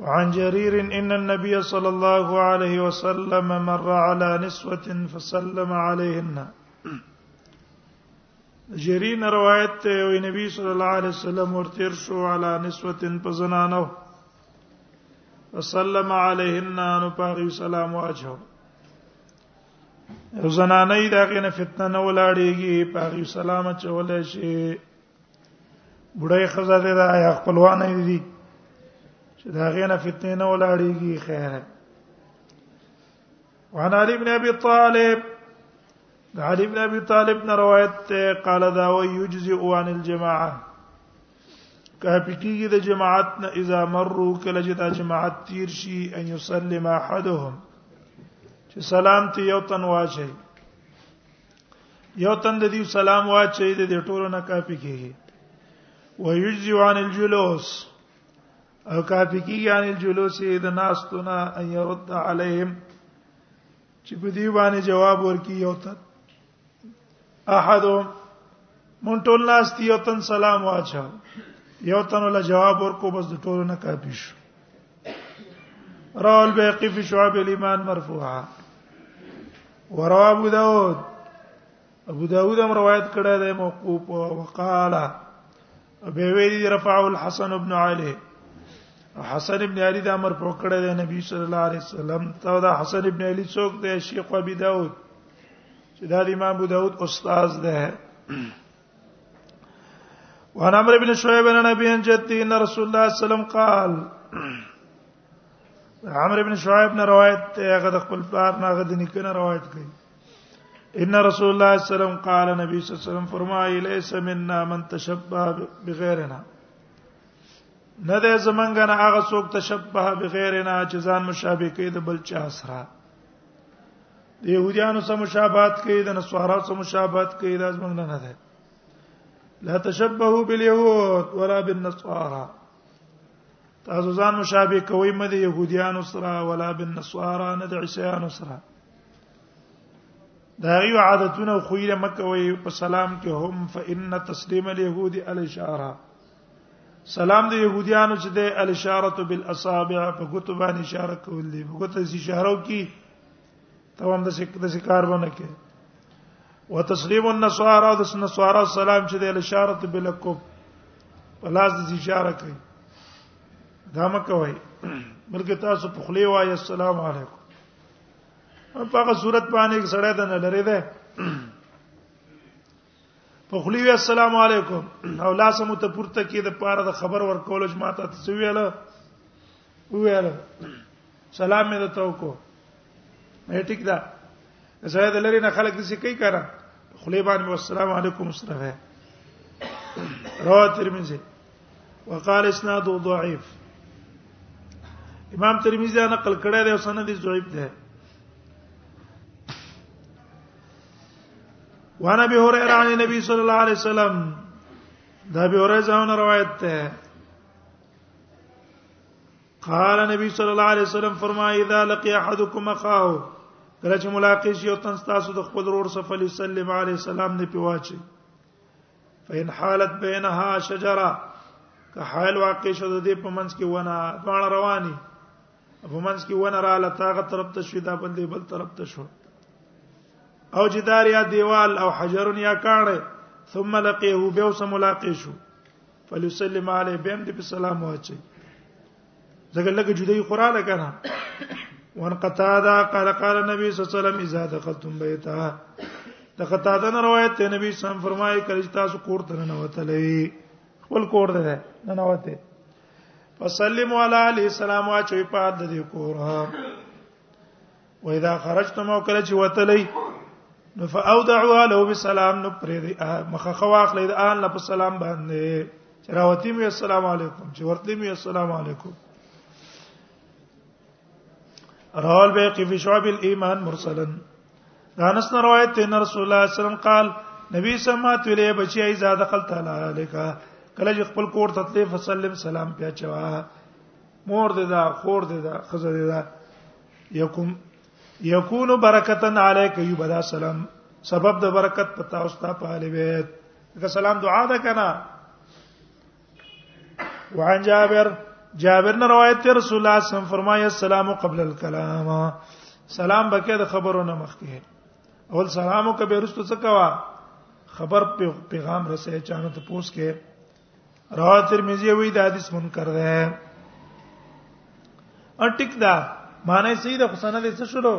عن جرير ان النبي صلى الله عليه وسلم مر على نسوه فسلم عليهن جرير روایت ته وی نبی صلی الله علیه وسلم ورتیر شو علی نسوه په زنانو وسلم عليهن ان پاغي سلام واجو زنانه دا غنه فتنه نه ولاړیږي پاغي سلام چولې شي بډای خزه دې دا یا خپلوان دي چې دا غینه فتنه نه ولاړیږي خیره وعن علي بن ابي طالب د علي بن ابي طالب نه روایت ته قال دا و يجزئ عن الجماعه که پکېږي د جماعت نه اذا مروا کله چې دا جماعت تیر شي ان يسلم احدهم چې سلام ته یو تن واچي یو تند دی سلام واچي د دې ټولو نه کافي کیږي ويجزي عن الجلوس او کافي کیږي عن الجلوس د ناستونه ان يرد عليهم چې په دې باندې جواب ورکي یو تن احد مون ټول ناس دی یو تن سلام واچو یو تن له جواب ورکو بس د ټولو نه کافي شو راول بیقی فی شعب الايمان مرفوعه وروا ابو داود ابو داود هم روایت کړی دی موقوف وقاله به ویلی رفع الحسن ابن علي حسن ابن علي دا امر په کړه دی نبی صلی الله علیه وسلم ته دا حسن ابن علي څوک دی شیخ ابي داود چې دا امام ابو داود استاد دی وعن عمرو بن شعيب عن ابي عن جدي ان رسول الله صلى الله عليه وسلم قال عمرو ابن شعيب نه روایت هغه د خپل پلار نه غد نکنه روایت کوي ان رسول الله صلی الله علیه وسلم قال نبی صلی الله علیه وسلم فرمایي ليس منا من تشبه بغيرنا نه ده زمنګ نه هغه څوک تشبه بغیرنا چې ځان مشابه کوي د بل چا سره د يهودانو سره مشابهت کوي د نصارا سره مشابهت کوي دا زمنګ نه ده لا تشبهوا باليهود ولا بالنصارى تاسو ځان مشابه کوي مې د يهوديانو سره ولا بالنصارى نه د عيسيانو سره دا یو عادتونه خو یې مکه وي په سلام کې هم فإن تسلیم اليهود الاشاره سلام د يهوديانو چې د الاشاره بالاصابع په ګوتو باندې اشاره کول دي په ګوتو سي اشاره کوي ته هم د شک د شکار باندې کې وتسلیم النصارى د نصارا سلام چې د اشاره بالکوب پلاس د اشاره کوي دا مکه وای بلکې تاسو په خلی وای السلام علیکم په هغه صورت باندې سړی د نه لري ده په خلی وی السلام علیکم او لاس مو ته پورته کې د پاره د خبر ورکول چې ماته څه ویاله ویاله سلام مې د تو کو مې ټیک دا زه د لری نه خلک دې کوي کارا خلی باندې السلام علیکم سره رواه ترمذی وقال اسناد ضعيف امام ترمذی نقل کړی دی او سند ضعیف دی وانا به هريره عن النبي صلى الله عليه وسلم دا به هريره ځاونه روایت ده قال نبی صلی الله علیه وسلم فرمایي اذا لقي احدكم اخاه کله چې ملاقات شي او تاسو تاسو د خپل ورور سره فلی سلم علیه السلام نه پیواچي فین حالت بینها شجره که حال واقع شو د دې په منځ کې ونه دوه رواني همنس کې ونه را لتاغه طرف ته شو دا بل دی بل طرف ته شو او جدار یا دیوال او حجر یا کاڼه ثم لقيه به وس ملاقات شو فليسلم عليه بهم دې په سلام واچي زګل لګ جدای قرانه کنه وان قتاده قال قال النبي صلى الله عليه وسلم اذا دخلتم بيتها د قتاده نه روایت ته نبی صلی الله علیه وسلم فرمایي کله چې تاسو کور ته نه وتلې خپل کور ده نه وته فسلموا علی علی السلام واچوي په د دې کور و اذا خرجتم او کله چې وتلی نو فاودعوا له بالسلام نو پرې دی مخه خواخلې د ان له سلام باندې چراوتی می السلام علیکم چې ورته می السلام علیکم راول به کې فی شعب الايمان مرسلا دا نس روایت ته رسول الله صلی الله علیه وسلم قال نبی سمات ویلې بچی ای زاد دخل تعالی الیکا کله چې خپل کور ته تلې فسلم سلام بیا چوا مور دې دا خور دې دا خزه دې دا یکم یکون برکتن علیک یو بدا سلام سبب د برکت پتا او ستا په اهل بیت که سلام دعا ده کنه وعن جابر جابر نے روایت ته رسول الله صلی الله علیه وسلم فرمایا السلام قبل الكلام سلام بکې د خبرونه مخکې اول سلامو کبه رستو څه کوا خبر پیغام رسې چانه ته پوس کې رواه ترمذی وی د حدیث منکر ده اټیک دا معنی صحیح ده خسانه دې څه شروع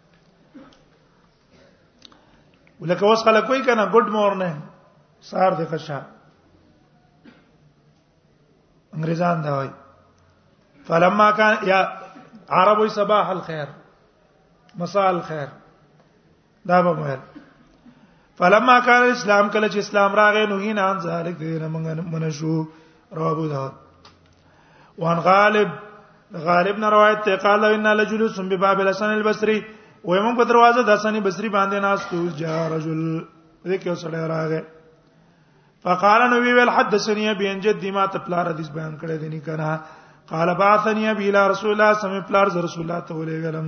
ولکه وس خلک کوئی کنه ګډ مورنه سار د قشا انګريزان دا وای فلما كان يا عربي صباح الخير مساء الخير دا به مهر فلما كان الاسلام کله چې اسلام راغی نو هینا ان ذالک دینه مونږ منشو رواه ابو داود وان غالب غالب نه روایت ته قال ان لجلس بباب الحسن البصري وای مونږ په دروازه د حسن بصري باندې ناس تو جا رجل دې کې سره راغی فقال نو ویل حدثني ابي ان جدي ما ته پلار حدیث بیان کړی دی نه کنه قال بعثني ابي الى رسول الله صلی الله علیه وسلم پلار رسول الله ته ولېګلم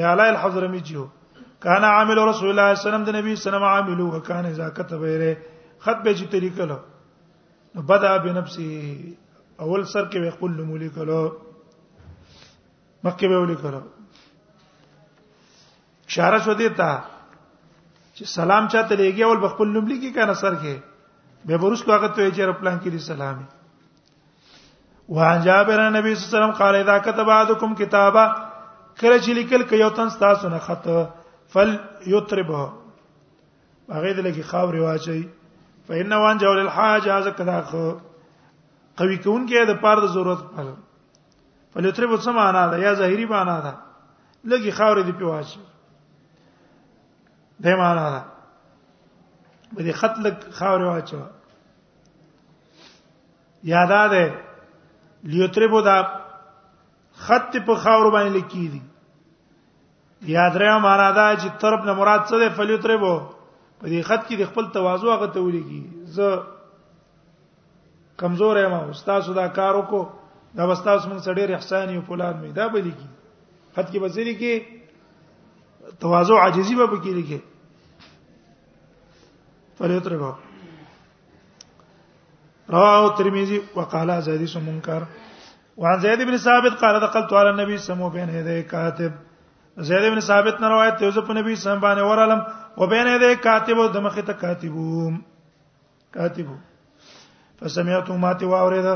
یا علی الحضرمی جیو کان عامل رسول الله صلی الله علیه وسلم د نبی صلی الله علیه وسلم عامل وکانه اذا كتب الیه خط به چې طریقه له نو بدا بنفسه اول سر کې به خپل نوم لیکلو مکه به ولیکلو اشاره شو دې ته چې سلام چاته لګي اول خپل نوم لیکي کنه سر کې به ورسره هغه ته چې خپلان کې سلامي وعن جابر النبي صلی الله عليه وسلم قال اذا كتب احدكم كتابا کله چې لیکل کوي یو تن تاسو نه خط فل یطربه هغه دې لګي خاور واچي فإن وان جول الحاج هذا کدا قوي کون کې د پاره د ضرورت پر فل یطربه څه معنا ده یا ظاهري معنا ده لګي خاور دې په واچي به معنا ده به خط لګ خاور واچو یادا ده لیوتربو دا خط په خاور باندې لیکي دي یاد ریا معنا دا چې طرف نه مراد څه ده فلیوتربو په دې خط کې د خپل تواضع هغه ته ولېږي زه کمزور یم او استاد دا کار وکړو دا واستاس موږ سړی احسان یو فلان می دا به لیکي خط کې بزری کې تواضع عاجزی به پکې لیکي فلیتربو رواه الترمذي وقال زيد بن منكر وعن زيد بن ثابت قال دخلت على النبي صلى الله عليه وسلم بين يدي كاتب زيد بن ثابت نه روایت ته په نبی صلی الله علیه وسلم ورالم وبين يدي كاتب د مخه ته کاتبو کاتبو فسمعت ما تی واورید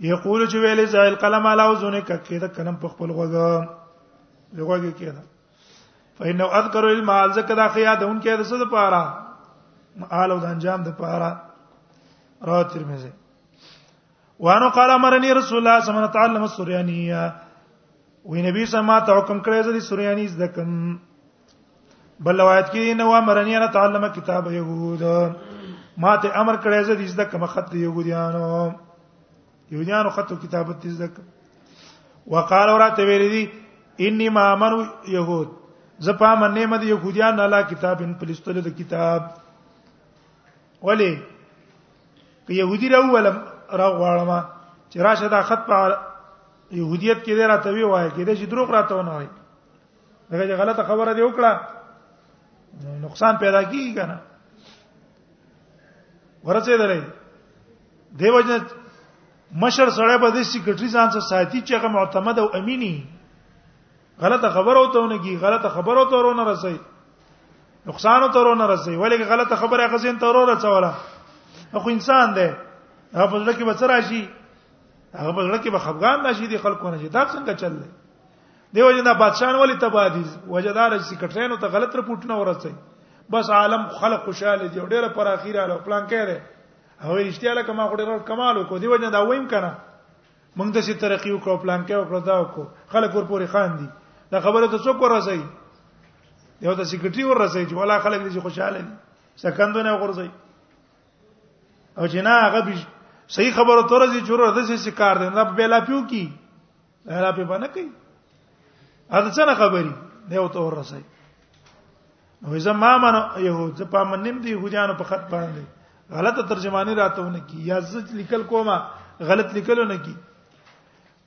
یقول چې ویلې زایل قلم علا وزونه ککې دا قلم په خپل غوګه لغوګه کېده فإنه اذكر المال زکه دا خیا د اونکه د څه د پاره آل او د انجام د پاره رواه ترمذی وانه قال امرني رسول الله صلی الله علیه وسلم تعلم السريانيه وی نبی صلی الله علیه وسلم حکم کړی چې سرياني زده کوم بل روایت کې نو امرني انا تعلم کتاب يهود ما ته امر کړی چې زده کوم خط يهوديانو يهوديانو خطو کتابت زده وقال ورته ویل دي اني ما امر يهود زه په امر نه مده يهوديان نه لا کتاب ان پليستلو د کتاب ولی که يهودي راولم راغواړم چې راشه دا خط په يهوديت کې دی راته وی وای کې دا چې دروغ راته ونه وای دغه غلطه خبره دی وکړه نقصان پیدا کیږي کنه ورته درې دیو جن مشر سره به د سیکریټری ځان سره ساتي چې هغه معتمد او امینی غلطه خبره وته ونګي غلطه خبره وته ورونه رسي نقصان وته ورونه رسي ولې غلطه خبره هغه زین ته ورونه رسوله خو انسان دی هغه په لکه بچ راشي هغه په لکه به خفغان راشي دي خلکو نه چې دا څنګه چل دی دیو جن دا بادشاہان ولی تبا دي وجدار سیکرټرینو ته غلط رپورټ نه ورسي بس عالم خلق خوشاله دي ډیره پر اخیره له پلان کې ده او رښتیا لکه ما خو ډیر کمال وکړو دیو جن دا وایم کنه موږ د سي ترقی وکړو پلان کې وکړو دا وکړو خلک ورپورې خان دي دا خبره ته څوک ورسي یو د سیکرټری ورسي چې ولا خلک دې خوشاله دي سکندونه ورسي او جنا هغه به صحیح خبره تورځي چور د سي کار دی نه بلا پیو کی هر په باندې کوي اته څنګه خبري دی او ته ورسای نو زما من يهود زه په منم دي يهودانو په خط باندې غلطه ترجمانی راتهونه کی یا زج لیکل کومه غلط لیکل نه کی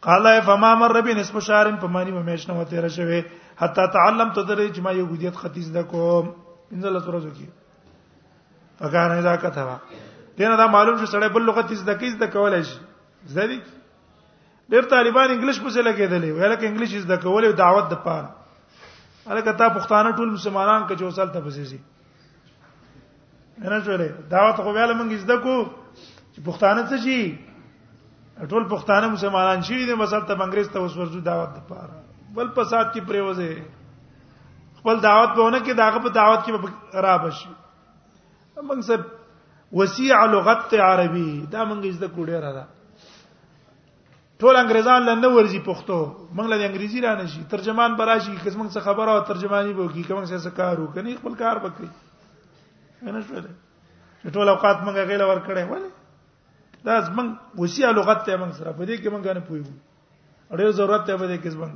قال فما مر بي نصف شهر په معنی مې مېشنه و تیر شوه حتا تعلم ته درې چې ما یو ګدیت ختیز د کوم انزل ترځو کی فکان اذا کتبا دینه دا معلوم شو سړی بل لغت زده کی زده کولای شي زده ډېر طالبان انګلیش په څه لګېدلې ویل کې انګلیش زده کول او دعوت د پاره الکه تا پښتانه ټول مسلمانان کې جو سالته پسې سي نه چولې دعوت خو ویل مونږ زده کو چې پښتانه څه شي ټول پښتانه مسلمانان شي دي مثلا ته انګريز ته وسورځو دعوت د پاره بل په سات کې پریوځي خپل دعوت په ونه کې داغه په دعوت کې را بشي موږ سب وسیع لغت عربي دا موږ زده کو ډیره ده ټول انګریزان له نو ورځي پښتو موږ له انګریزي را نشي ترجمان براشي کس موږ څه خبره او ترجمانی به کی کوم څه کار وکني خپل کار وکړي نه شو ده ټول اوقات موږ غیله ور کړې وله دا زمنګ وسیع لغت ته موږ سره په دې کې موږ نه پوهیږو اړ ضرورت ته په دې کې زمنګ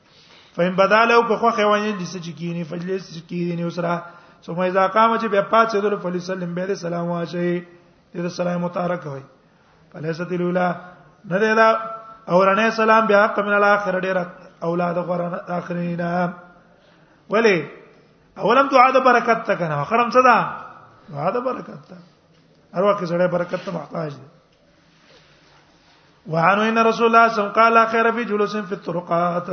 فهم بدالو کو خوخه وایي د سچ کینی فجلس کینی وسرا ثم اذا قام چې بیا پات سیدل فلسلم به سلام واشي دې سلام متارک وي فلیست الاولى نه دی دا اورنه سلام بیا حق من الاخر ډیر اولاد غره اخرینا ولی اولم دعا د برکت تکنه خرم صدا دعا د برکت ته هر وخت سره برکت ته محتاج دی وعنو ان رسول الله صلی الله علیه وسلم قال خیر فی جلوس فی الطرقات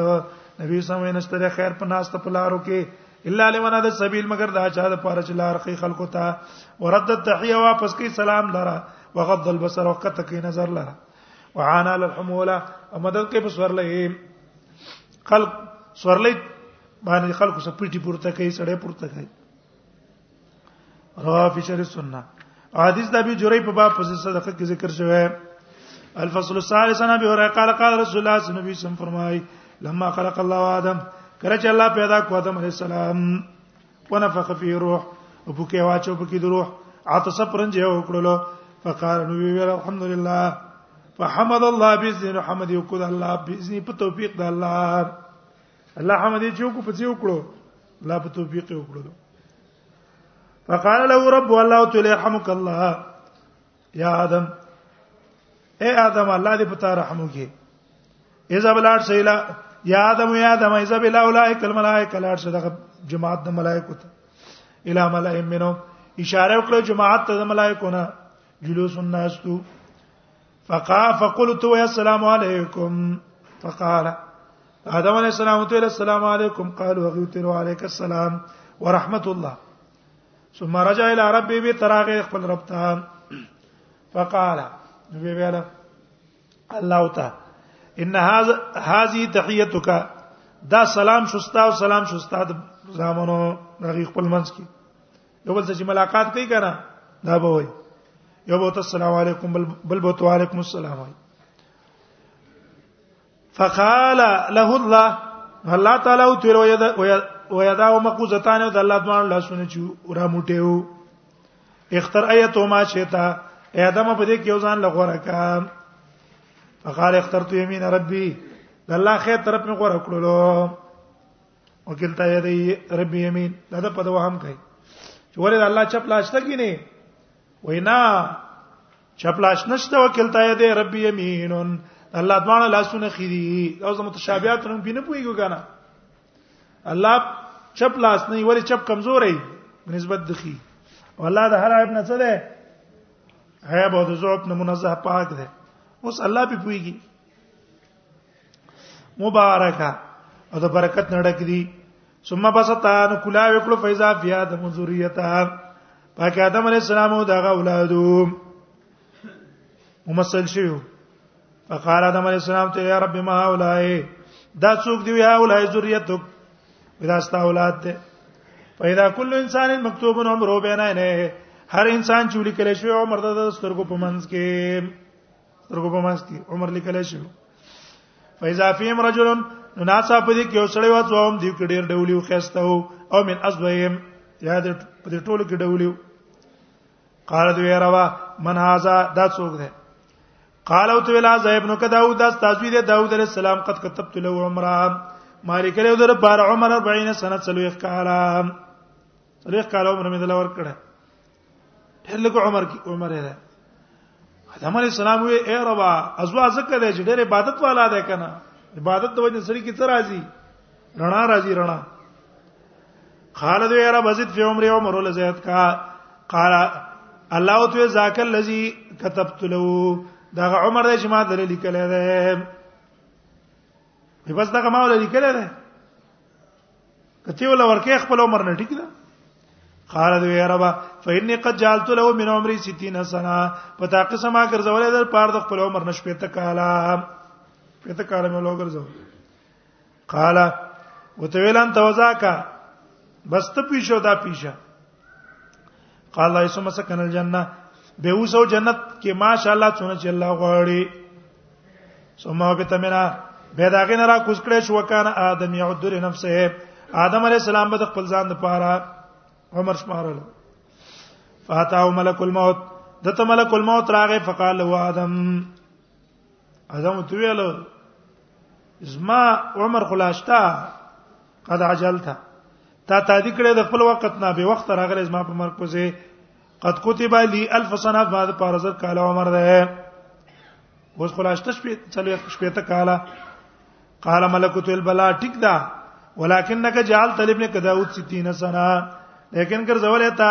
نبی صلی الله علیه وسلم خیر په ناس ته پلارو کې الا لمن هذا السبيل مگر دا چا د پاره چې لار خې خلکو ته ورد التحيه واپس کی سلام لرا وغض البصر وقت کی نظر لرا وعانا للحموله امدد کې په سورلې خلق سورلې باندې خلکو سپټي پورته کوي سړې پورته کوي رواه فی شرح السنه حدیث د ابي جريح په باب په صدقه کې ذکر شوی الفصل الثالث عن ابي هريره قال قال رسول الله صلى الله عليه وسلم فرمای لما خلق الله آدم کله چې الله پیدا کو آدم عليه السلام ونفخ فيه روح او پکې واچو پکې د روح عطس پرنج یو کړلو فقال نو ویل الحمدلله فحمد الله باذن محمد یو کو د الله باذن په توفیق د الله الله حمد یې چوک په څه وکړو لا په توفیق وکړو فقال له رب الله تعالی يرحمك الله یا آدم اے آدم الله دې پتا رحم وکي اذا بلاد سیلا یا آدم یا آدم اذا بلا اولائک الملائکه لار څه دغه جماعت د ملائکه ته الی ملائم منو اشاره وکړه جماعت ته د ملائکه نه جلوس الناس تو فقا فقلت يا السلام عليكم فقال آدم عليه السلام ته السلام عليكم قال وغيت له عليك السلام ورحمه الله ثم رجع الى ربي بتراغه خپل رب ته فقال نبي ویلا الله تعالی ان هذا هذه تحيتك دا سلام شستا او سلام شستا زامنو دغه خپل منځ کې یو بل چې ملاقات کوي کنه دا به وایي یو بوت السلام علیکم بل بل بوت علیکم السلام وایي فقال له الله الله تعالی او تیر و یدا او مقوزتان او د الله دوان لا سونه چو را موټیو اختر ایتو ما شتا ادم په دې کې یو ځان لغوره کا فقال اخترت یمین ربی د الله خیر طرف می غوړه کړلو وکلتا یدی رب یمین دا د پدوا هم کوي چې ولې الله چپ لاس تکي نه وینا چپ لاس نشته وکلتا یدی رب یمین الله دواړه لاسونه خېری او زموږ متشابهات نن پینې پويګو کنه الله چپ لاس نه ولې چپ کمزورې نسبت دخي والله د هر عیب نه څه ده عیب او د ذوق نه منزه پاک ده اوس الله په پويږي مبارکه او د برکت نه ډک دي ثم بسطان کلا وکړو فیضا فی ادم ذریته پاک ادم علی السلام او دغه اولادو ممثل شیو فقال ادم علی السلام ته یا رب ما اولای دا څوک دی یا اولای ذریته دا ستا اولاد ته پیدا کل انسان مکتوب عمره بینه نه هر انسان چې ولیکل شوی عمر د سترګو په منځ کې سترګو په منځ کې عمر لیکل شي فاذا فيهم رجل نو ناسا په دې کې وسړی وځو هم دې کې ډېر ډولي وخسته او من ازویم یا دې په دې ټولو کې ډولي قال دوی روا من هاذا دا څوک دی قال او تو لا زيب نو کدا او دا تاسو دې داوود عليه السلام قد كتبت له عمره مالک له در بار عمر 40 سنه سلوخ کاله سلوخ کاله عمر مې دلور کړه ډېر لږ عمر کې عمر یې آدم علی السلام وی اے ربا ازوا زکه دې چې ډېر عبادت والا دی کنه عبادت د وجه سری کی څه راځي رڼا راځي رڼا قال دې اے ربا زد فی عمر عمر ول زیات کا قال الله تو ذاک الذی كتبت له دا عمر دې چې ما درې لیکل دی بس دا ما ول لیکل دی کته ول ورکه خپل عمر نه ټیک ده قال دی یا رب فإني قد جعلت له من عمري 60 سنه پتا قسم ما ګرځولې در پاره د خپل عمر نش پته کالا پته کالا مې لو ګرځو قال وتویلان توزاکا بس ته پیښو دا پیښه قال الله ثم سكن الجنه به اوسو جنت کې ماشاء الله څونه چې الله غواړي ثم بتمنا به دا غن را کوز کړې شو کنه ادم يعد لنفسه ادم عليه السلام به خپل ځان د پاره عمر شمارل فاتاو ملک الموت دته ملک الموت راغې فقال له ادم ادم تو ویلو زما عمر خلاشتا قد عجلت تا تادی کړه د خپل وخت نه به وخت راغلی زما په مرګ پځه قد كتب لي الف سنه بعد پارزر کال عمر ده اوس خلاصته شپې چلو شپې ته کاله قال ملکوت البلا ټیک دا ولکنک جعل طلب نے داوود 60 سنه لیکن کر زول تا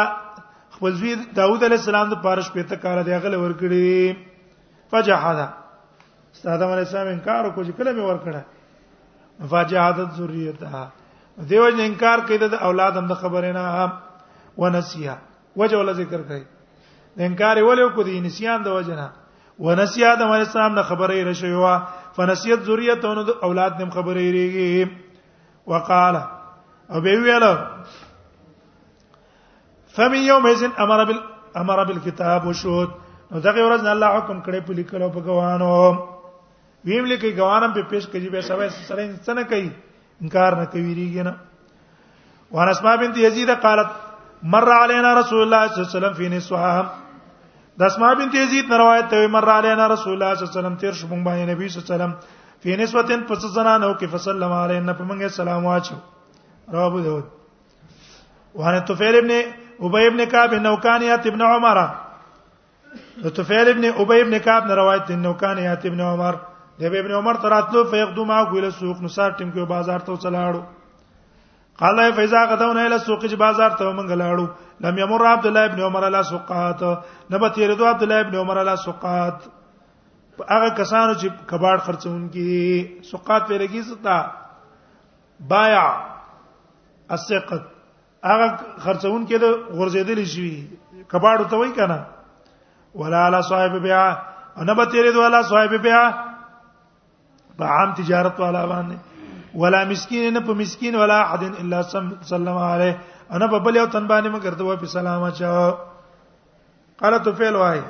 خپل زوی داوود علی السلام د پارش پته کار دی غل ور کړی فجحدا استادم علی السلام انکار وکړ چې کله به ور کړه فاجعدت ذریتها دیو جن انکار کړي د اولاد هم د خبره نه ونسیا وجه ول ذکر کړي د انکار ولې کو دي نسیان د وجه نه ونسیا د علی السلام نه خبره رشیوا فنسیت ذریته نو د اولاد نم خبره ریږي وقاله او به ویل فمن يوم اذن امر بال امر بالكتاب وشهود نو دغه ورځ الله حکم کړی په لیکلو په ګوانو ویم لیکي ګوانم په پیش کوي به سبا سره څنګه کوي انکار نه کوي ریګ نه وانا اسماء بنت يزيد قالت مر علينا رسول الله صلى الله عليه وسلم في نسوها د اسماء بنت يزيد روایت ته مر علينا رسول الله صلى الله عليه وسلم تیر شو مونږ باندې نبی صلی الله عليه وسلم في نسوتين پس زنانو کې فسلم علينا په مونږه سلام واچو رواه ابو داود وعن طفيل ابن ابي ابن كعب انه كان ياتي ابن عمر طفيل ابن ابي ابن كعب نے روایت انه كان ياتي ابن عمر د ابن عمر تراتلو فيقدو ما غويل سوق نصار ټیم کې بازار ته چلاړو قال ای فیزا قدون اله سوق چې بازار ته مونږ لاړو لم یمر عبد الله ابن عمر الا سوقات نبه تیر دو عبد الله ابن عمر الا سوقات هغه کسانو چې کباړ خرڅون کی سوقات پیرګی ستا بايع السقط هغه خرڅون کې د غرزیدل شي کباړو ته وای کنه ولا علی صاحب بیا انا به تیرې دوه علی صاحب بیا په عام تجارت والا باندې ولا مسکین نه په مسکین ولا احد الا سلم علیه انا په بل یو تن باندې مګر ته په سلام اچا قال تو فعل وای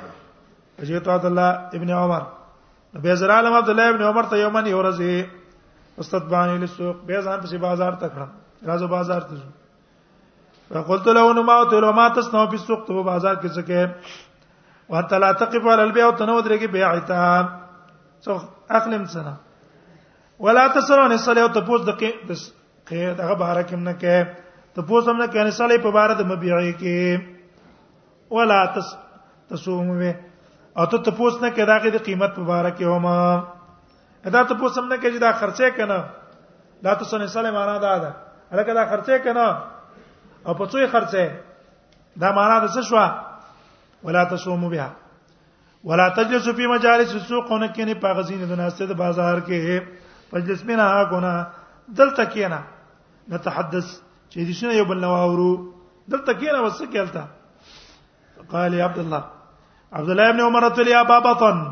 اجیت عبد الله ابن عمر به زرا علم عبد الله ابن عمر ته یومن یورزه استاد باندې لسوق به ځان په بازار ته کړم راځو بازار ته ځو فقلت له انه ما ته ما تسنو په سوق ته بازار کې څه کې وانت لا تقف على البيع وتنو درګي بيع ایتام څو اخلم سره ولا تسرون الصلاه ته پوز دقه دغه بارکم نه کې ته پوز هم نه کې نه صلاه په بار د مبيع کې ولا تس تسوموي او ته ته پوس نه کړه غي د قیمت په اړه کې وما دا ته پوس هم نه کړي دا خرچه کنه دا ته سن سلام معنا دا ده الکه دا خرچه کنه او په څوې خرچه دا معنا د څه شو ولا تسومو بها ولا تجلس فی مجالس السوق نه کینه په غزین د ناشته د بازار کې پجلس مینا غونه دلته کینه نتحدث چې دې شنه یو بل نواورو دلته کېره وسه کېلتا قال يا عبد الله عبد الله ابن عمر تل يا بابطن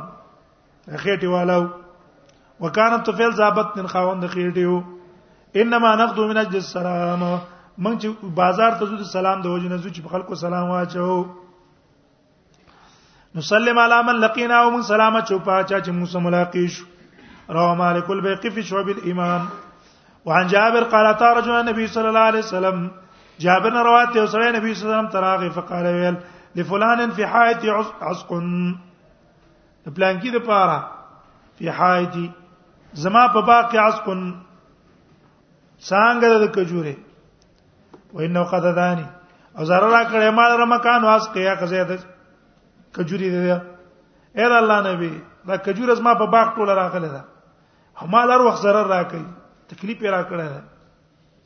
خېټي والو وکانت طفل زابت من خاوند خېټيو انما نقد من اجل السلام من چې بازار ته ځو سلام د وجه نه ځو چې خلکو سلام واچو نسلم علی من لقینا ومن سلامت شو پاچا چې موږ ملاقات شو رواه مالک البيقي في شعب الايمان وعن جابر قال اتى رجل النبي صلى الله عليه وسلم جابر نے روایت ہے سره نبی صلی الله علیه وسلم تراغ فقال ویل لفلان في حائط عسق پلان کې د پاره في حائط زما په باقي عسق څنګه د کجوره وینو قد دانی او زره را کړې ما در مکان واس کیا کزه ده کجوري ده اے الله نبی دا کجور از ما په باغ ټوله راغله ده همال هر وخت zarar راکړي تکلیف را کړی ده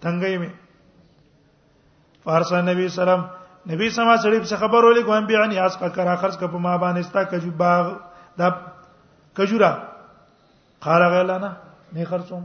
تنګي مې فارس نبی سلام نبی سما سړي په خبر ولې کوم بیا نه اس کا کرا خرج ک په ما باندې ستا کجو باغ دا کجورا قال غلانا نه خرڅوم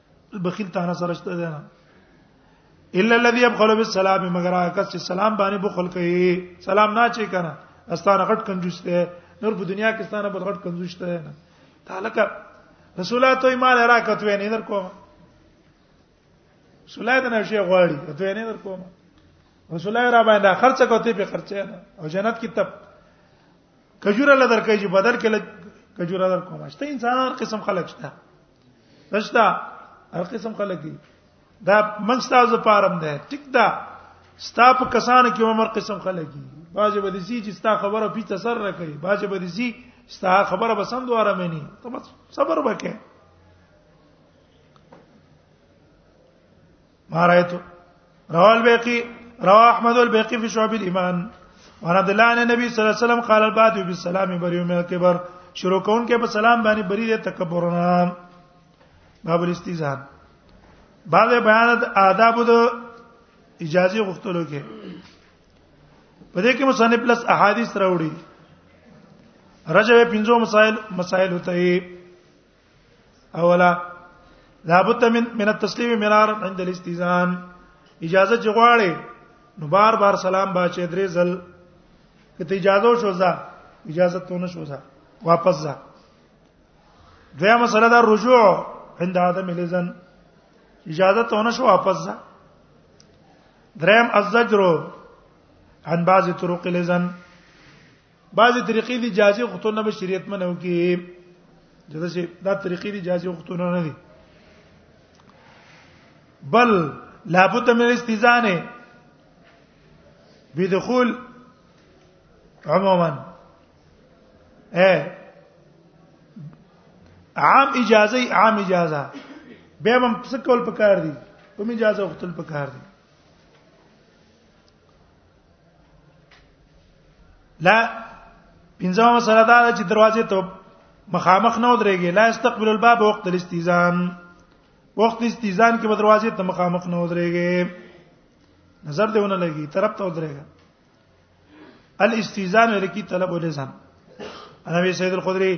بخیل تانه سره شته ده نه الا الذي يبخل بالسلام مگر هغه کس چې سلام باندې بخل کوي سلام نه چي کنه استانه غټ کنجوس ده نور په دنیا کې استانه بل غټ کنجوس ده نه تعلق رسولات او مال راکت وې نه در کوم سولای د نشي غواړي ته نه در کوم رسولای را باندې خرچه کوته په خرچه نه او جنت کې تب کجوره لدر کوي چې بدر کې کجوره در کوم شته انسانان قسم خلق شته نشتا هر قسم خلک دي دا من ستاسو پارم ده ټیک ده ستا په کسانو کې عمر قسم خلک دي باجه به دي چې ستا خبره په تسر راکړي باجه به دي ستا خبره به سم دواره مېني ته بس صبر وکې ما رايته رواه البيقي رواه احمد البيقي في شعب الايمان وعن عبد الله عن النبي صلى الله عليه وسلم قال البعد بالسلام بريء من الكبر شروع کون کې په سلام باندې بری د تکبرنا باب الاستیزان بعد بیان د آداب د اجازه غوښتلو کې په دې کې مصنف پلس احادیث راوړي رجب پنځو مسائل مسائل ہوتا ہے اولا لابد من من التسلیم مرارا عند الاستئذان اجازه جغواړي نو بار بار سلام با چې درې ځل کته اجازه شو ځه اجازه ته نه شو ځه واپس ځه دویا مسله دا رجوع عند عدم الاذن اجازه ته نه شو واپس ځه دریم الزجر عن بعض طرق الاذن بعضی طریقې دي جازي غوښتنه به شریعت منو کې دغه چې دا طریقې دي جازي غوښتنه نه دي بل لابد من الاستئذان بدخول عموما ايه عام اجازه عام اجازه به هم څه کول پکار دي کوم اجازه غوښتل پکار دي لا پنځمه مسله دا چې دروازه ته مخامخ نه ودرېږي لا استقبل الباب وقت الاستیزان وخت استیزان کې به دروازه ته مخامخ نه ودرېږي نظر دیونه لګي طرف ته ودرېږي الاستیزان ورکی طلب ولزم انا سید الخدری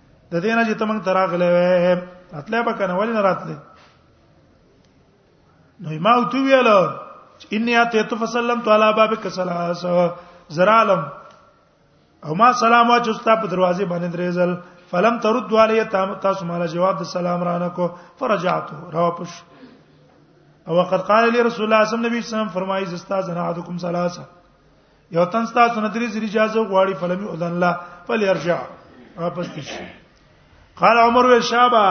د دې نه چې تمنګ تراغله وې اتلې په کنه ولې نه راتلې نو ما او تو ویل اني اته تو فسلمت على بابك سلاس زرالم او ما سلام واچو ستا په دروازه باندې درېزل فلم ترد علی تاسو مال جواب د سلام رانه کو فرجعت را پش او وقد قال لي رسول الله صلی الله علیه وسلم فرمایي زستا زنادکم ثلاثه یو تن تاسو نه درې زری اجازه غواړي فلمی اذن الله فليرجع واپس تشي قال عمر و شابا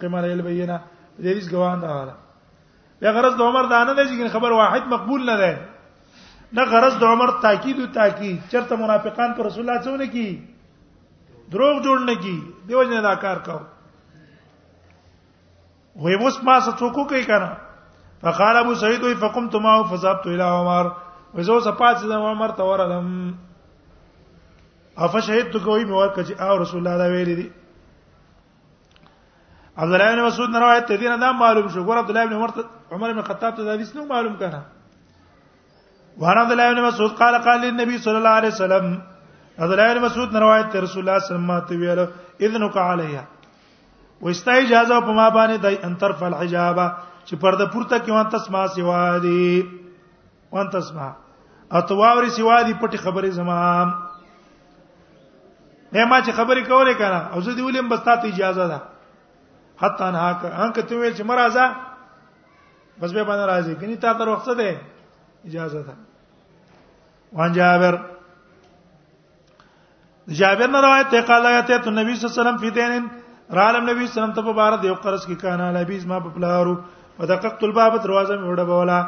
قیم علی البینه دې هیڅ ګوان نه واله یا غرض د عمر دا نه دی چې خبر واحد مقبول نه ده نه غرض د عمر تاکید او تاکید چرته منافقان پر رسول الله څونه کی دروغ جوړ نه کی دیو جن دا کار کاو وی اوس ما څه څوک کوي کنه فقال ابو سعيد وی فقمت ما فذهبت الى عمر وزو صفات د عمر ته ورلم افشهدت کوي مې ورکه چې او رسول الله دا ویلي دي عبد الله بن مسعود نه روایت دي نه دا معلوم شو ګور عبد الله بن عمر عمر بن خطاب ته دا حدیث نو معلوم کنه وعن عبد الله بن مسعود قال قال للنبي صلى الله عليه وسلم عبد الله بن مسعود روایت رسول الله صلی الله علیه وسلم ته ویل اذنک علیه وستا اجازه په ما باندې د انتر فل حجاب چې پرده پورته کې وان تسمع سوا دی وان تسمع اتواوري سوا دی پټي خبره زما نه ما چې خبرې کولې کنه او زه دی ولیم بس تاسو اجازه ده حتی نه هک انک ته ویل چې مرزا بس به باندې راځي کني تا تر وخت ده اجازه ده وان جابر جابر نے روایت ته قال آیت ته نبی صلی الله علیه وسلم فی دینن رالم نبی صلی الله علیه وسلم ته په بار دیو قرض کې کانا لبیز ما په پلارو فدققت الباب دروازه مې وړه بولا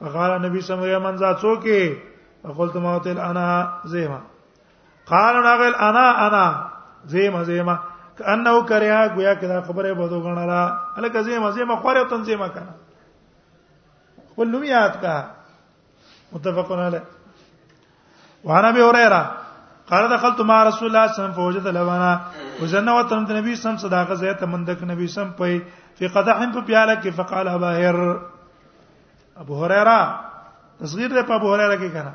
فقال نبی صلی الله علیه وسلم من ذات سو کې فقلت ما تل انا زیما قال ناغل انا انا زیما زیما کانه کریا گویا کدا خبره بده غنلا الکه زیما زیما خوره تنظیمه کنه خپل نوم یاد کا متفقون علی وعن ابي هريره قال دخلت مع رسول الله صلى الله عليه وسلم فوجد لبنا وزنه وتم النبي صلى الله عليه وسلم صدقه زيت من دك النبي صلى الله عليه وسلم پي في قدح په پیاله کې فقال ابا هر ابو هريره تصغير ده په ابو هريره کې کنه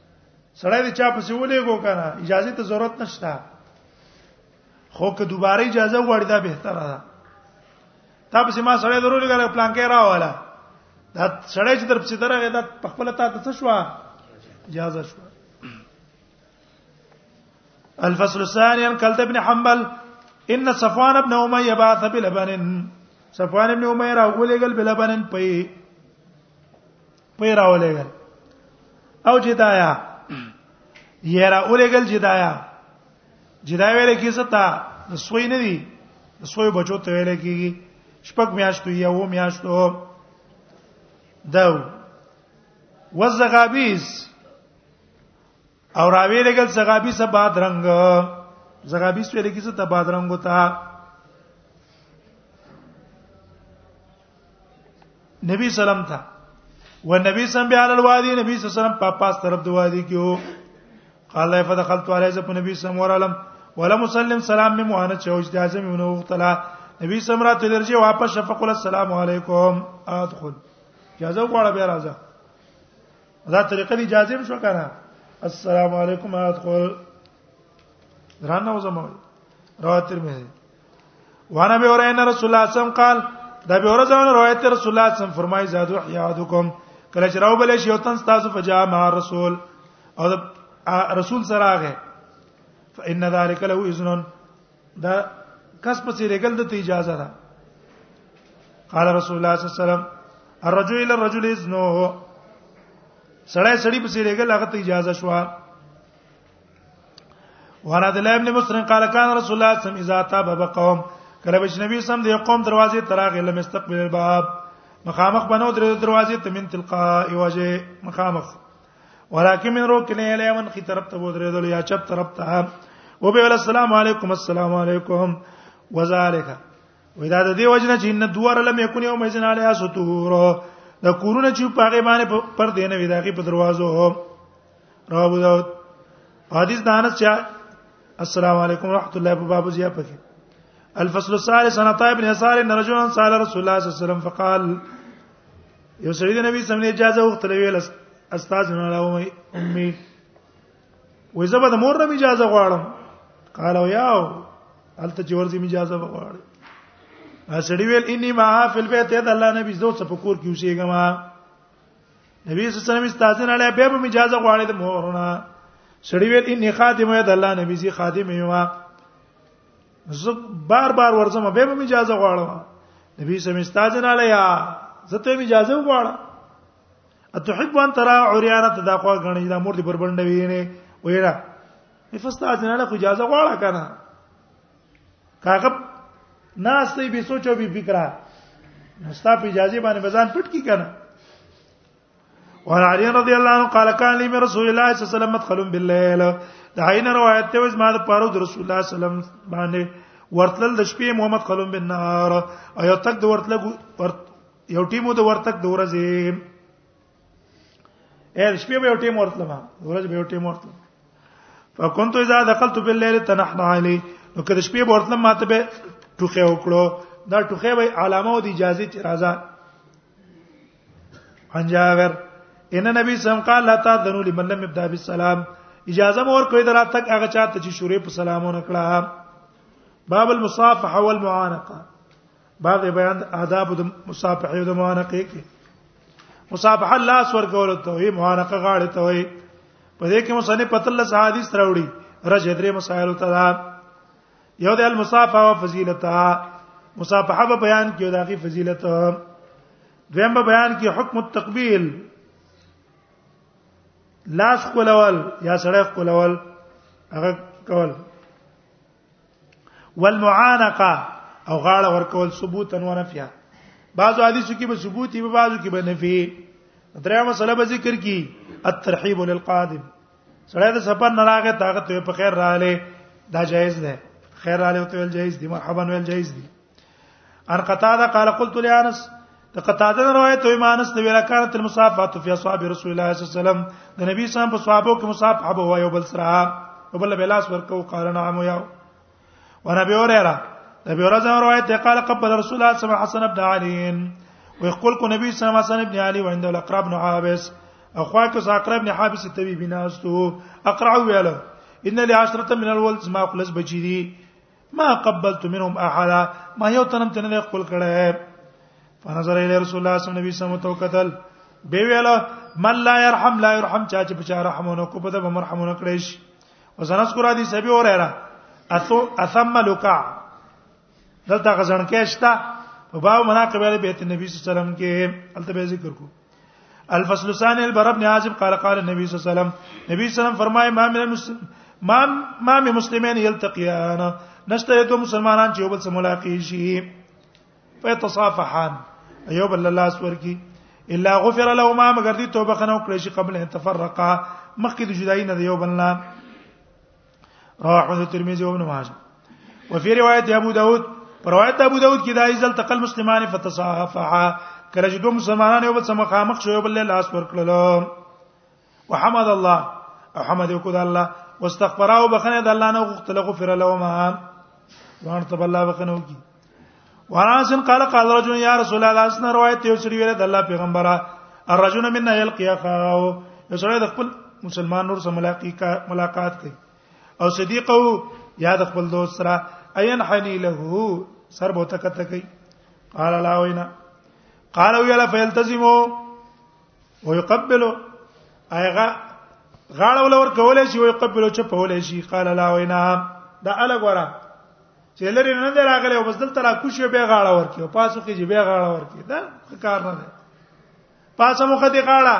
سړی د چا په سیولې کو کنه اجازه ته ضرورت نشته خو که دوباره اجازه وړي دا به تر ده تا په سیمه سړی ضروري غره پلان کې راواله دا سړی چې در په ستاره غي دا په خپل تا ته شو اجازه شو الفصل الثاني عن كلت بن حنبل ان صفوان بن اميه بعث بلبن صفوان بن اميه راغولېګل بلبن په پي راولېګل او چې دایا یې راولېګل چې دایا چې دا ویل کې ستا د سوی نه دی د سوی بچو ته ویل کېږي شپږ میاشتو یا و میاشتو دا وزغابیس او راوی لګل زغابی سه بادرنګ زغابی سوی لګی سه بادرنګ وتا نبی سلام ته و نبی سم بیا ال الوادی نبی صلی الله علیه وسلم په پاس طرف دی وادی کیو قال فدخلت علیه ز په نبی سم ورالم ولا مسلم سلام می مهانه چې اوج اعظم یو نو وختلا نبی سم راته درځي واپس شفق السلام علیکم ادخل اجازه غواړه بیا راځه دا طریقه دی جازم شو کنه السلام علیکم ادخل درانه وزمو رواه ترمذی وانا به اورین رسول الله صم قال دا به اورځونه روایت رسول الله صم فرمای زادو حیادکم کله چې راو بلې شیو تن تاسو فجاء مع رسول او رسول سره هغه فإن ذلك له إذن دا کس په څیر ګل د اجازه ده قال رسول الله صلی الله علیه وسلم الرجل الى الرجل اذنه سړی سړی په څیر ګل هغه ته اجازه شو وانا د ابن مسلم قال كان رسول الله صلی الله علیه وسلم اذا تاب بقوم کله چې نبی سم د قوم دروازې تراغه لم استقبل الباب مخامخ بنو درې دروازې ته من تلقاء وجه مخامخ ولکه من روک نه اله من خي طرف ته ودرېدل یا چپ طرف ته او به السلام علیکم السلام علیکم وذالک ودا د دې وجنه چې ان دوار لم یکون یوم اذن علیها سطور د کورونه چې په هغه باندې پر دینه وی دغه په دروازو راو دا حدیث دانس چا السلام علیکم ورحمت الله په باب زیاپ کې الفصل الثالث عن طيب بن يسار ان رجلا سال رسول الله صلى الله عليه وسلم فقال یو سړي د نبی سم نه اجازه وغوښتله ویل استاد نه راومي امي وې زبد مور نه اجازه غواړم قال یاو الته چې ورځي اجازه غواړم اسړي ویل اني ما فی البيت اذا الله نبی زو څه پکور کې اوسېګم نبی صلی الله علیه وسلم استاد نه له به اجازه غواړي د مورونه سړي ویل اني خادم اذا الله نبی زی خادم یو زه بار بار ورځم به مې اجازه غواړم نبی سم استاد نه لیا زه ته اجازه غواړم اتحب ان ترى عريانه تداقوا غني دا مور دي بربند وینه وینا افستاد نه له اجازه غواړه کنه کاغه ناس ته به سوچو به فکرہ مستا په اجازه باندې بزان پټ کی کنه وعن علي رضي الله عنه قال كان لي من رسول الله صلى الله عليه وسلم مدخل بالليل دا عین روایت ته ما د پاره د رسول الله صلی الله علیه وسلم باندې ورتل د شپې محمد خلوم بن نهار او یو تک د ورتل یو ټیمو د ورتک د ورځې اې شپې به یو ټیم ورتل ما ورځ به یو ټیم ورتل فكنت اذا دخلت بالليل تنحنا علي نو کله شپې به ورتل ماته به ټوخه وکړو دا ټوخه به علامه او د اجازه چې راځه عن جابر ان نبی سم قال لا تذنوا لمن لم يبدا بالسلام اجازه مور کوي درا تک هغه چاته چې شروع په سلامونه کړه باب المصافحه والمعانقه باب بیان آداب د مصافحه او د معانقه کې مصافحه الله سور کول ته وي معانقه غاړه ته وي په دې کې مصنف پتل حدیث راوړي رج درې مسائل ته یو د المصافه او فضیلتها مصافحه په بیان کې او دغه فضیلت دویم په بیان کې حکم التقبیل لاس کولول یا سړی کولول هغه کول والمعانقه او غاړه ورکول ثبوتا ونفیا بعضو حدیثو کې به ثبوت وي بعضو کې به نفي درېمه مسله به ذکر کی الترحیب للقادم سړی د سفر نه راغی تاغه ته په خیر رااله دا جایز ده خیر رااله ته ویل جایز دي مرحبا ویل جایز دي ان قتاده قال قلت لانس د قتاده روایت او ایمانس د ویلا کانت المصافات فی اصحاب رسول الله صلی الله علیه وسلم د نبی صلی الله علیه وسلم په صحابه کې مصافحه هو یو بل سره او بل بلاس ورکو قال نعم یاو ونبي هريره نبي هريره روایت دی قال قبل رسول الله صلی الله علیه وسلم ابن علي ويقول کو نبی صلی الله علیه وسلم ابن علي وعند الاقرب بن حابس اخوا کو اقرب بن حابس تبي بناستو اقرع ویاله ان لي عشرة من الولد ما خلص بچی دي ما قبلت منهم احد ما یو تنم تنه خپل کړه فنظر الى رسول الله صلی الله علیه وسلم تو قتل به ویاله من لا يرحم لا يرحم چا چې بچا رحمونه کو په دغه مرحمونه کړی شي وزنس کو را دي سبي اور را اثو اثم لوکا دلته غزن کې شتا په باو مناقب علی بیت النبی صلی الله علیه وسلم کې الته به ذکر کو الفصل الثاني البر بن عازب قال قال النبي صلی الله علیه وسلم نبی صلی الله علیه وسلم فرمای ما من المسلم ما ما من مسلمین یلتقیان نشته یو مسلمانان چې یو بل سره ملاقات شي فيتصافحان ايوب الله لاس ورکی الا غفر لهما مگر دي توبه خنه وکړي شي قبل ان تفرقا مخکې د جدای نه یو بل نه رواه احمد ترمذی او ابن ماجه وفي روایت ابو داود پر روایت ابو داود کې دا ایزل تقل مسلمان فتصافحا کله چې دوه مسلمانان یو بل سره مخامخ شو یو بل لاس ورکړل وحمد الله او حمد کو د الله واستغفر او بخنه د الله نه غوښتل غفر له ما وان تب الله بخنه وکي وراسن قال قال رجل يا رسول الله اسنا روایت یو سړي ویل د الله پیغمبره الرجل منا يلقي اخاه یو سړی د خپل مسلمان نور سره ملاقات کوي او صدیقه یا د خپل دوست سره عین حنی له سر بوته کته کوي قال لا وینا قال ویلا فیلتزمو او يقبلو ايغه غاړه ولور کولای شي او يقبلو چې په ولای شي قال لا وینا دا الګ ورا چې لري نه دی راغلی او بس دلته را کوشي به غاړه ورکی او پاسو کې چې به غاړه ورکی دا کار نه دی پاسه مخ دې غاړه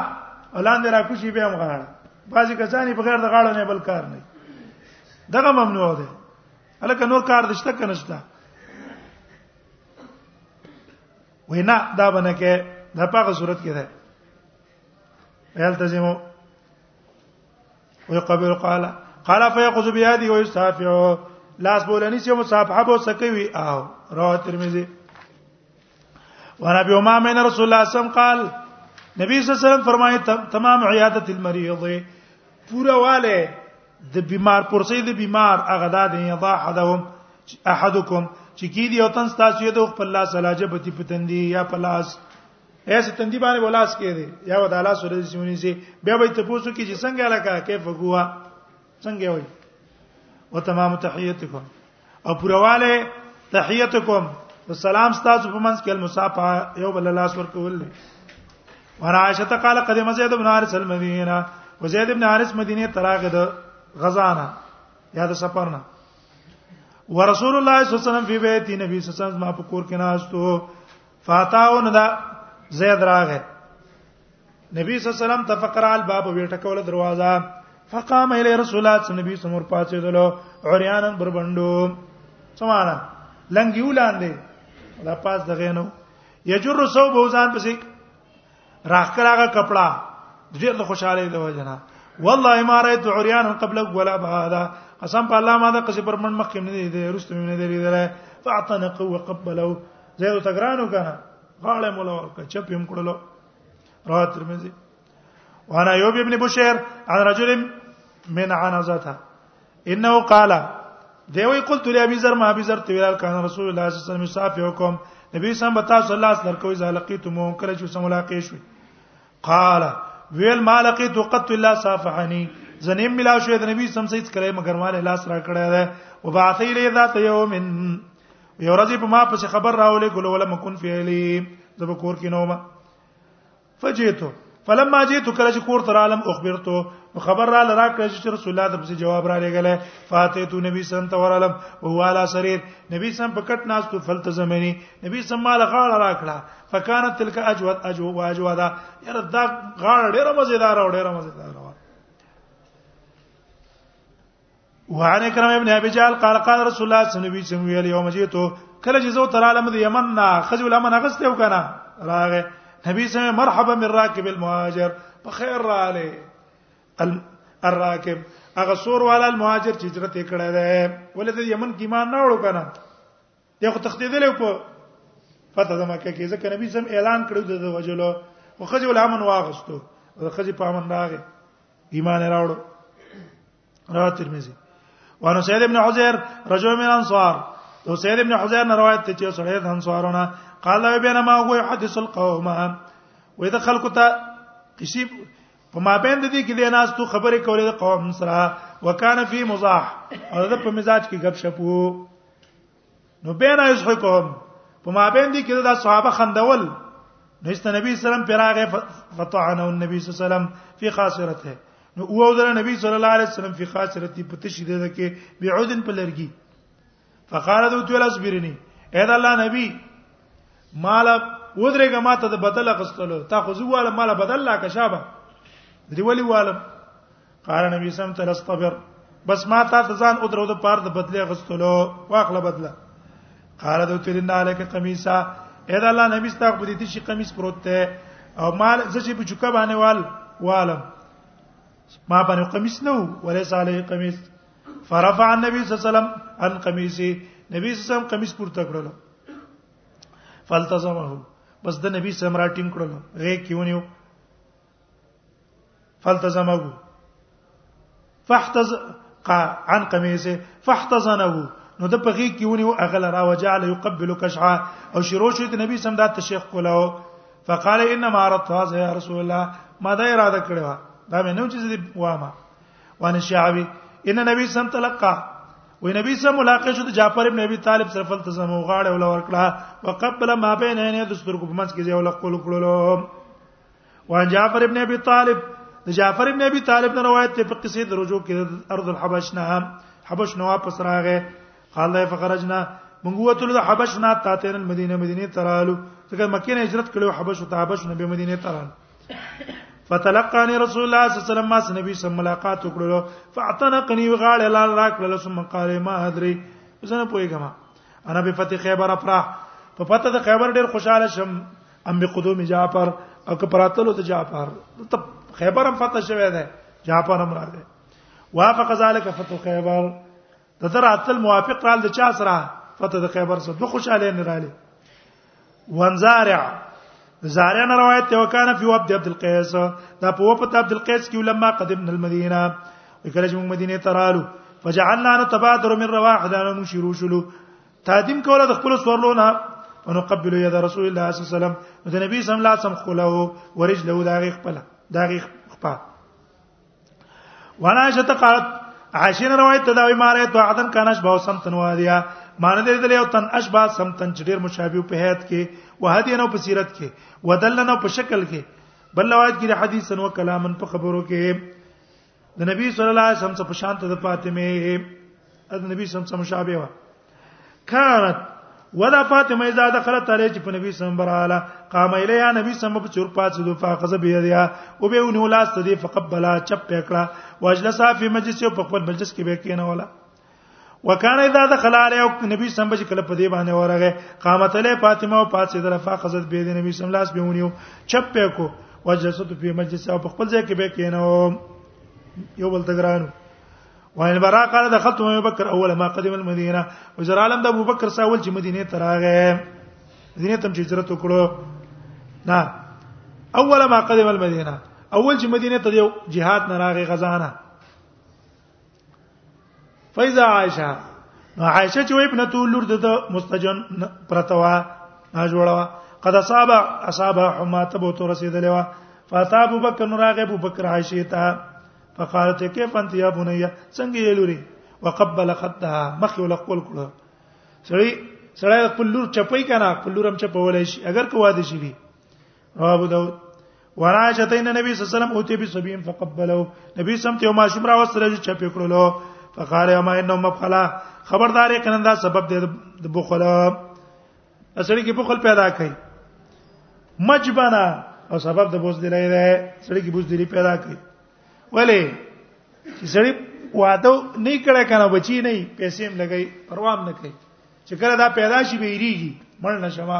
ولاندې را کوشي به هم غاړه بعضی کسانی بغیر د غاړه نه بل کار نه دغه ممنوع دی الکه نور کار دشته کنه شته وینا دا باندې کې د پاګه صورت کې ده يلتزم ويقبل قال قال فيقذ بيدي ويستافع لاس بولنی چې مصافحه بو سکوي او رواه ترمذی وانا ابي امامه ان رسول الله صم قال نبی صلی الله علیه وسلم فرمایي تمام عیادت المریض پورا والے د بیمار پرسې د بیمار هغه د دې یضا حدهم احدکم چې کی دی او تن تاسو یې د خپل الله سلاجه بتی پتندي یا پلاس ایس تندی باندې ولاس کې دی یا ود الله سره دې سیمونی سي بیا به ته پوسو کې چې څنګه لکه کیف هوا څنګه وای وتمام تحیتکم او پرواله تحیت کوم والسلام استاذ په منځ کې المصافه یو بل لاس ورکول دي ورعائشه قال قدم زید بن حارث المدینه وزید بن حارث مدینه تراغه د غزانه یا د سفرنا ورسول الله صلی الله علیه وسلم فی بیت نبی صلی الله علیه وسلم ما په کور کې ناشتو فاتاو نه دا زید راغه نبی صلی الله علیه وسلم تفقر عل باب ویټکول دروازه فقام الی رسول الله صلی الله علیه وسلم پاتې دلو عریانن بربندو سمانا لنګي ولاندې دا پاس دغه نو یجر سو بوزان پسې راخکراغه کپڑا ډیر له خوشاله دی وجنا والله ما رايت عريان قبل ولا بعد قسم په الله ما دا قصې پر من مخکې نه دی رسته مې نه دی لیدل فاعتنق وقبلوا زه ته ګرانو کنه غاړه مولا ورکړه چپ هم کړلو رواه ترمذی وانا ایوب ابن بشیر عن رجل من عنزته انه قال دیوی قلت لابي ذر ما ابي ذر تویل کان رسول الله صلی الله علیه وسلم صافیکم نبی صلی الله علیه وسلم لار کوي زالقیتم کله چې سم ملاقات شوي قال ویل ما لقیت قط الا صافحني زنیم ملا شو د نبی صلی الله علیه وسلم کله مگر مال لاس را کړی ده وبعث الی ذات یوم یو ورځ په ما پس خبر راولې ګل ولا مکن فعلی زب کور کې نو ما فجیتو فلما جیت کله چې کور تر عالم اخبرته خبر را لرا کړ چې رسول الله د جواب را لګل فاتې تو نبی سم ته ورالم او والا سریر نبی سم په کټ ناس تو فلت زمینی نبی سم مال غاړه را کړه فکانت تلک اجود اجو واجودا یره دا غاړه ډیره مزیدار او ډیره مزیدار وعن اکرم ابن ابي جهل قال قال رسول الله صلی الله علیه وسلم ویل یوم جیتو کله چې زو تراله مد یمن نا خجل امن غسته وکنه راغه نبی سمه مرحبا من راکب المهاجر په خیر رااله الراکب هغه سور والا المهاجر چې هجرت کړه ده ولې د یمن کې ایمان نه وړو کنه یو تختیدل په فتح د مکه کې ځکه نبی سم اعلان کړو د وجلو او خځه ول امن واغستو او خځه په امن راغې ایمان راوړو را ترمذی وانه سید ابن حزیر رجو من انصار او سید ابن حزیر نه روایت ته چې سړی د انصارونه قال له بینما هو يحدث القوم وې د خلکو ته کسی په ما بین د دې کې د ناس تو خبرې کولې د قوم سره وکانه فی مزاح او د په مزاج کې غب شپو نو بین یضحکهم په ما بین دي کې دا صحابه خندول نو است نبی سلام پر هغه فطعنه النبي صلی الله علیه وسلم فی خاصرته نو او در نبی صلی الله علیه وسلم فی خاصرته په تشی ده کې بعودن په لرګي فقال ذو تول اصبرني اې دا الله نبی مال ودرېګه ما ته بدل غستلو تا خو زواله مال بدل لا کشابه دی ولی والم قال نبی سم ته استبر بس ما تا ته ځان او درو د پاره د بدله غستلو واخله بدله قال دو تلین علیک قمیصا اې دا الله نبی ستا په دې شي قمیص پروت ته او مال زچې په چوکا باندې وال والم ما باندې قمیص نو ولې صالح قمیص فرفع النبي صلی الله علیه وسلم ان قمیصي نبی صلی الله علیه وسلم قمیص پورته کړل فالتزمه بس د نبی سم راټینګ کړل غې کیونیو فالتزمه فاحتز عن قميصه فاحتزنه نو د پخې کیونی او اغل را وجعل يقبل كشعا او شروع شو ته نبی سم دا تشیخ کولاو فقال انما اردت هذا يا رسول الله ما دا اراده کړو دا مې نو چې وامه وان شعبي ان نبی سم تلقا و نبی سم ملاقات شو د جعفر ابن ابي طالب سره فل تزم غاړه ول ورکړه وقبل ما بين عينيه د سترګو په منځ کې ځای ول خپل کړلو وان جعفر ابن ابي طالب د جعفر ابن ابي طالب نه روایت ته په قصې د رجوع کې ارض الحبش نه حبش نو واپس راغې قال له فخرجنا من قوت له حبش نه تاتین المدینه مدینه ترالو ځکه مکه نه هجرت کړو حبش ته حبش نه به مدینه ترالو فتلقاني رسول الله صلی الله علیه وسلم ما نبی سم ملاقات وکړو فاعتنقني وغاړه لال راکړل ثم قال ما ادري زنه پويګما انا به فتح خیبر افرح په فتح د خیبر ډیر خوشاله شم ام بقدوم جعفر او که پراتلو ته جعفر ته خیبر هم فتح شوه ده جعفر هم راځي وافق ذلك فتح خیبر د تر اتل موافق رال د چا سره فتح د خیبر سره دوه خوشاله نه رااله وانزارع زارع نه روایت ته وکانه په عبد عبد القیس دا په وفد عبد القیس کې لما قدمنا المدینه وکړه چې موږ مدینه ته رالو فجعلنا نتبادر من رواحنا نشرو شلو تادیم کوله د خپل سورلونه ونقبل يد رسول الله صلی الله علیه وسلم د نبی صلی الله علیه وسلم خلو ورجله دا غي خپل دا غي خپا وانا عائشه قالت عائشه روایت تداوی ماره تو عدن کانش باو سم تنوادیا مان دې دل یو تن اشبا سم تن چډیر مشابه په هیت کې وهدی نو په سیرت کې ودلنه په شکل کې بل روایت کې حدیث نو کلامن په خبرو کې د نبی صلی الله علیه وسلم څخه په شان ته د فاطمه د نبی صلی الله علیه وسلم مشابه و كانت ودا فاطمه اذا دخلت عليه چې په نبی صلی الله علیه وسلم قام الیها نبی صلی الله علیه وسلم په چور پات سو فاقز به دی او به ونه لاس ته دی فقبلا چپ پکړه واجلس فی مجلس او په خپل مجلس کې به کېنه ولا وکانه اذا دخل علی او نبی سم بچ کله په دې باندې ورغه قامت له فاطمه او پات سیدره فاخذت به دې نبی سم لاس به ونیو چپ په کو وجلست په مجلس او خپل ځای کې به کینو یو بل تګرانو وان برا قال دخلت ابو بکر اول ما قدم المدينه وزر عالم د ابو بکر ساول چې مدینه ته راغې مدینه تم چې هجرت وکړو نه اول ما قدم المدينه اول چې مدینه ته یو جهاد نه راغې غزانه فاذا عائشه عائشه چې وې ابنته لور د مستجن پرتوا نه جوړوا قد اصاب اصاب حما تبو تو رسیدلې وا فاتا ابو بکر نو راغه ابو بکر عائشه ته فقالت كيف انت يا بني څنګه یې لوري وقبل خدها مخ ول خپل کړه سړی سړی خپل لور چپای کنه خپل لور هم چپولای شي اگر کو واده شي ابو داود وراجتین نبی صلی الله علیه وسلم او تی بسبیم فقبلوا نبی سم ته ما شمرا وسره چې چپې کړلو فقال ما انه مبخلا خبردار کنه دا سبب دی د بخل اصل کې بخل پیدا کړي مجبنا او سبب د بوز دی لای دی سړی کې بوز دی پیدا کړي ولی چې سړی واده نه کړه کنه بچی نه پیسې هم لګي پروا هم نه کوي چې کله دا پیدا شي به یریږي مړ نشما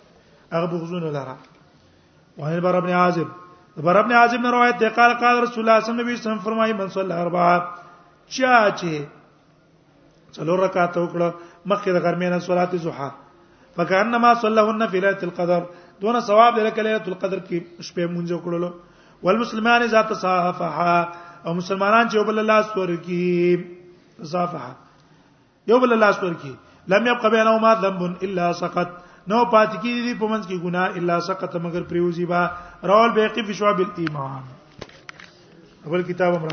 هغه بغزونه لره وعن البر ابن عازب البر ابن عازب نے روایت ده قال قال رسول الله صلی الله علیه وسلم فرمایي من صلی اربع چا چې څلور رکعات وکړه مخکې د غرمې نه صلات زوحه فکانما صلهن فی ليله القدر دون ثواب لکه ليله القدر کې شپه مونږ وکړلو والمسلمان اذا تصافحا او مسلمانان چې وبل الله ستور کی تصافحا یو بل لاس ورکی لم يبقى بينهما ذنب الا سقط نو پات کی دي په منځ کې ګناه الا سقط مگر پریوزی با رول بیقی فی شعب الايمان اول کتاب امر